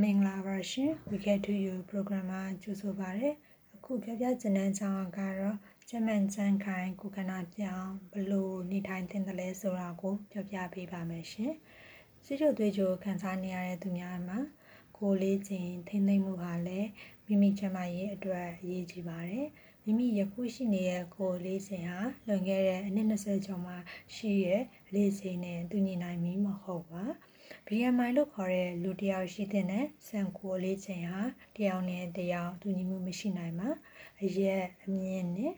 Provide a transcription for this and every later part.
မင်္ဂလာပါရှင် We Get to You program မှာကြိုဆိုပါရစေအခုပြပြကျန်တဲ့ကြောင်းကတော့ကျမန်ကျန်ခိုင်ကုကနာပြောင်းဘလို့နေထိုင်တင်တယ်လဲဆိုတာကိုပြောပြပေးပါမယ်ရှင်စီချိုသွေးကြိုခံစားနေရတဲ့သူများမှာကိုလေးချင်းထိမ့်သိမ့်မှုဟာလည်းမိမိကျမရဲ့အတွက်အရေးကြီးပါတယ်မိမိယခုရှိနေတဲ့ကိုလေးစဉ်ဟာလွန်ခဲ့တဲ့အနှစ်20ကျော်မှရှိရဲ့လေးစဉ်နဲ့တူညီနိုင်မည်မဟုတ်ပါ BMI လို့ခေါ်တဲ့လူတစ်ယောက်ရှိတဲ့နဲ့စံကိုလေးချိန်ဟာတယောက်နဲ့တယောက်တူညီမှုမရှိနိုင်ပါအရက်အမြင့်နဲ့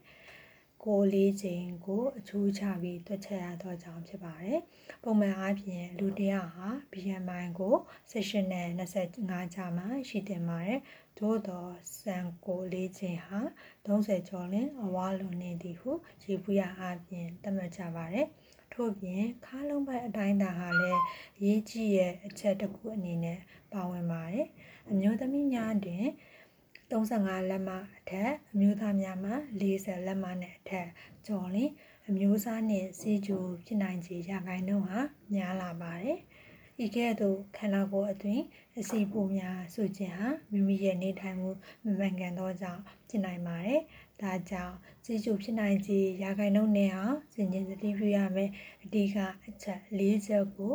ကိုလေးချိန်ကိုအချိုးချပြီးတွက်ချက်ရတော့ကြောင်းဖြစ်ပါတယ်။ပုံမှန်အားဖြင့်လူတစ်ယောက်ဟာ BMI ကို18နဲ့25ကြားမှာရှိတင်ပါတယ်။သို့တော့စံကိုလေးချိန်ဟာ30ကျော်လင်အဝါလွန်နေသည်ဟုရေပူရအားဖြင့်သတ်မှတ်ကြပါတယ်။ ထို့ပြင်ခါလုံးပိုက်အတိုင်းတာဟာလည်းရေးကြည့်ရဲ့အချက်တစ်ခုအနေနဲ့ပါဝင်ပါတယ်။အမျိုးသမီးများတွင်35လက်မအထက်အမျိုးသားများမှာ40လက်မနဲ့အထက်ကျော်လင်အမျိုးအစားနဲ့စီဂျူဖြစ်နိုင်ခြေရာခိုင်နှုန်းဟာများလာပါတယ်။ ဤကဲ့သို့ခန္ဓာကိုယ်အတွင်းအစီပူများဆိုခြင်းဟာမိမိရဲ့နေထိုင်မှုမမှန်ကန်သောကြောင့်ဖြစ်နိုင်ပါတယ်။ဒါကြောင့်စီဂျူဖြစ်နိုင်ခြေရာခိုင်နှုန်းနဲ့အောင်စဉ်းကျင်သတိပြုရမယ်အဓိကအချက်၄ချက်ကို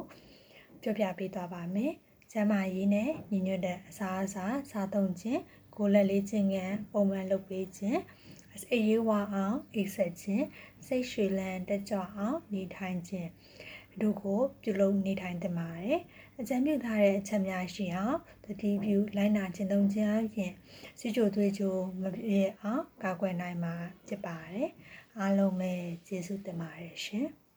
ပြောပြပေးသွားပါမယ်။ကျန်းမာရေးနဲ့ညီညွတ်တဲ့အစားအစာစားသုံးခြင်းကိုယ်လက်လေးခြင်းငန်းပုံမှန်လုပ်ပေးခြင်းအေးရေးဝအောင်အိပ်ဆက်ခြင်းစိတ်ရွှေလန်းတက်ကြွအောင်နေထိုင်ခြင်း တို့ကိုပြုလုပ်နေထိုင်သင့်ပါတယ်။အကြံပြုထားတဲ့အချက်များရှိအောင်တတိပြုလိုက်နာခြင်းသုံးခြင်းအပြင်စီချိုသွေးချိုမပြေအောင်ကာကွယ်နိုင်မှာဖြစ်ပါတယ်။အားလုံးပဲကျေးဇူးတင်ပါတယ်ရှင်။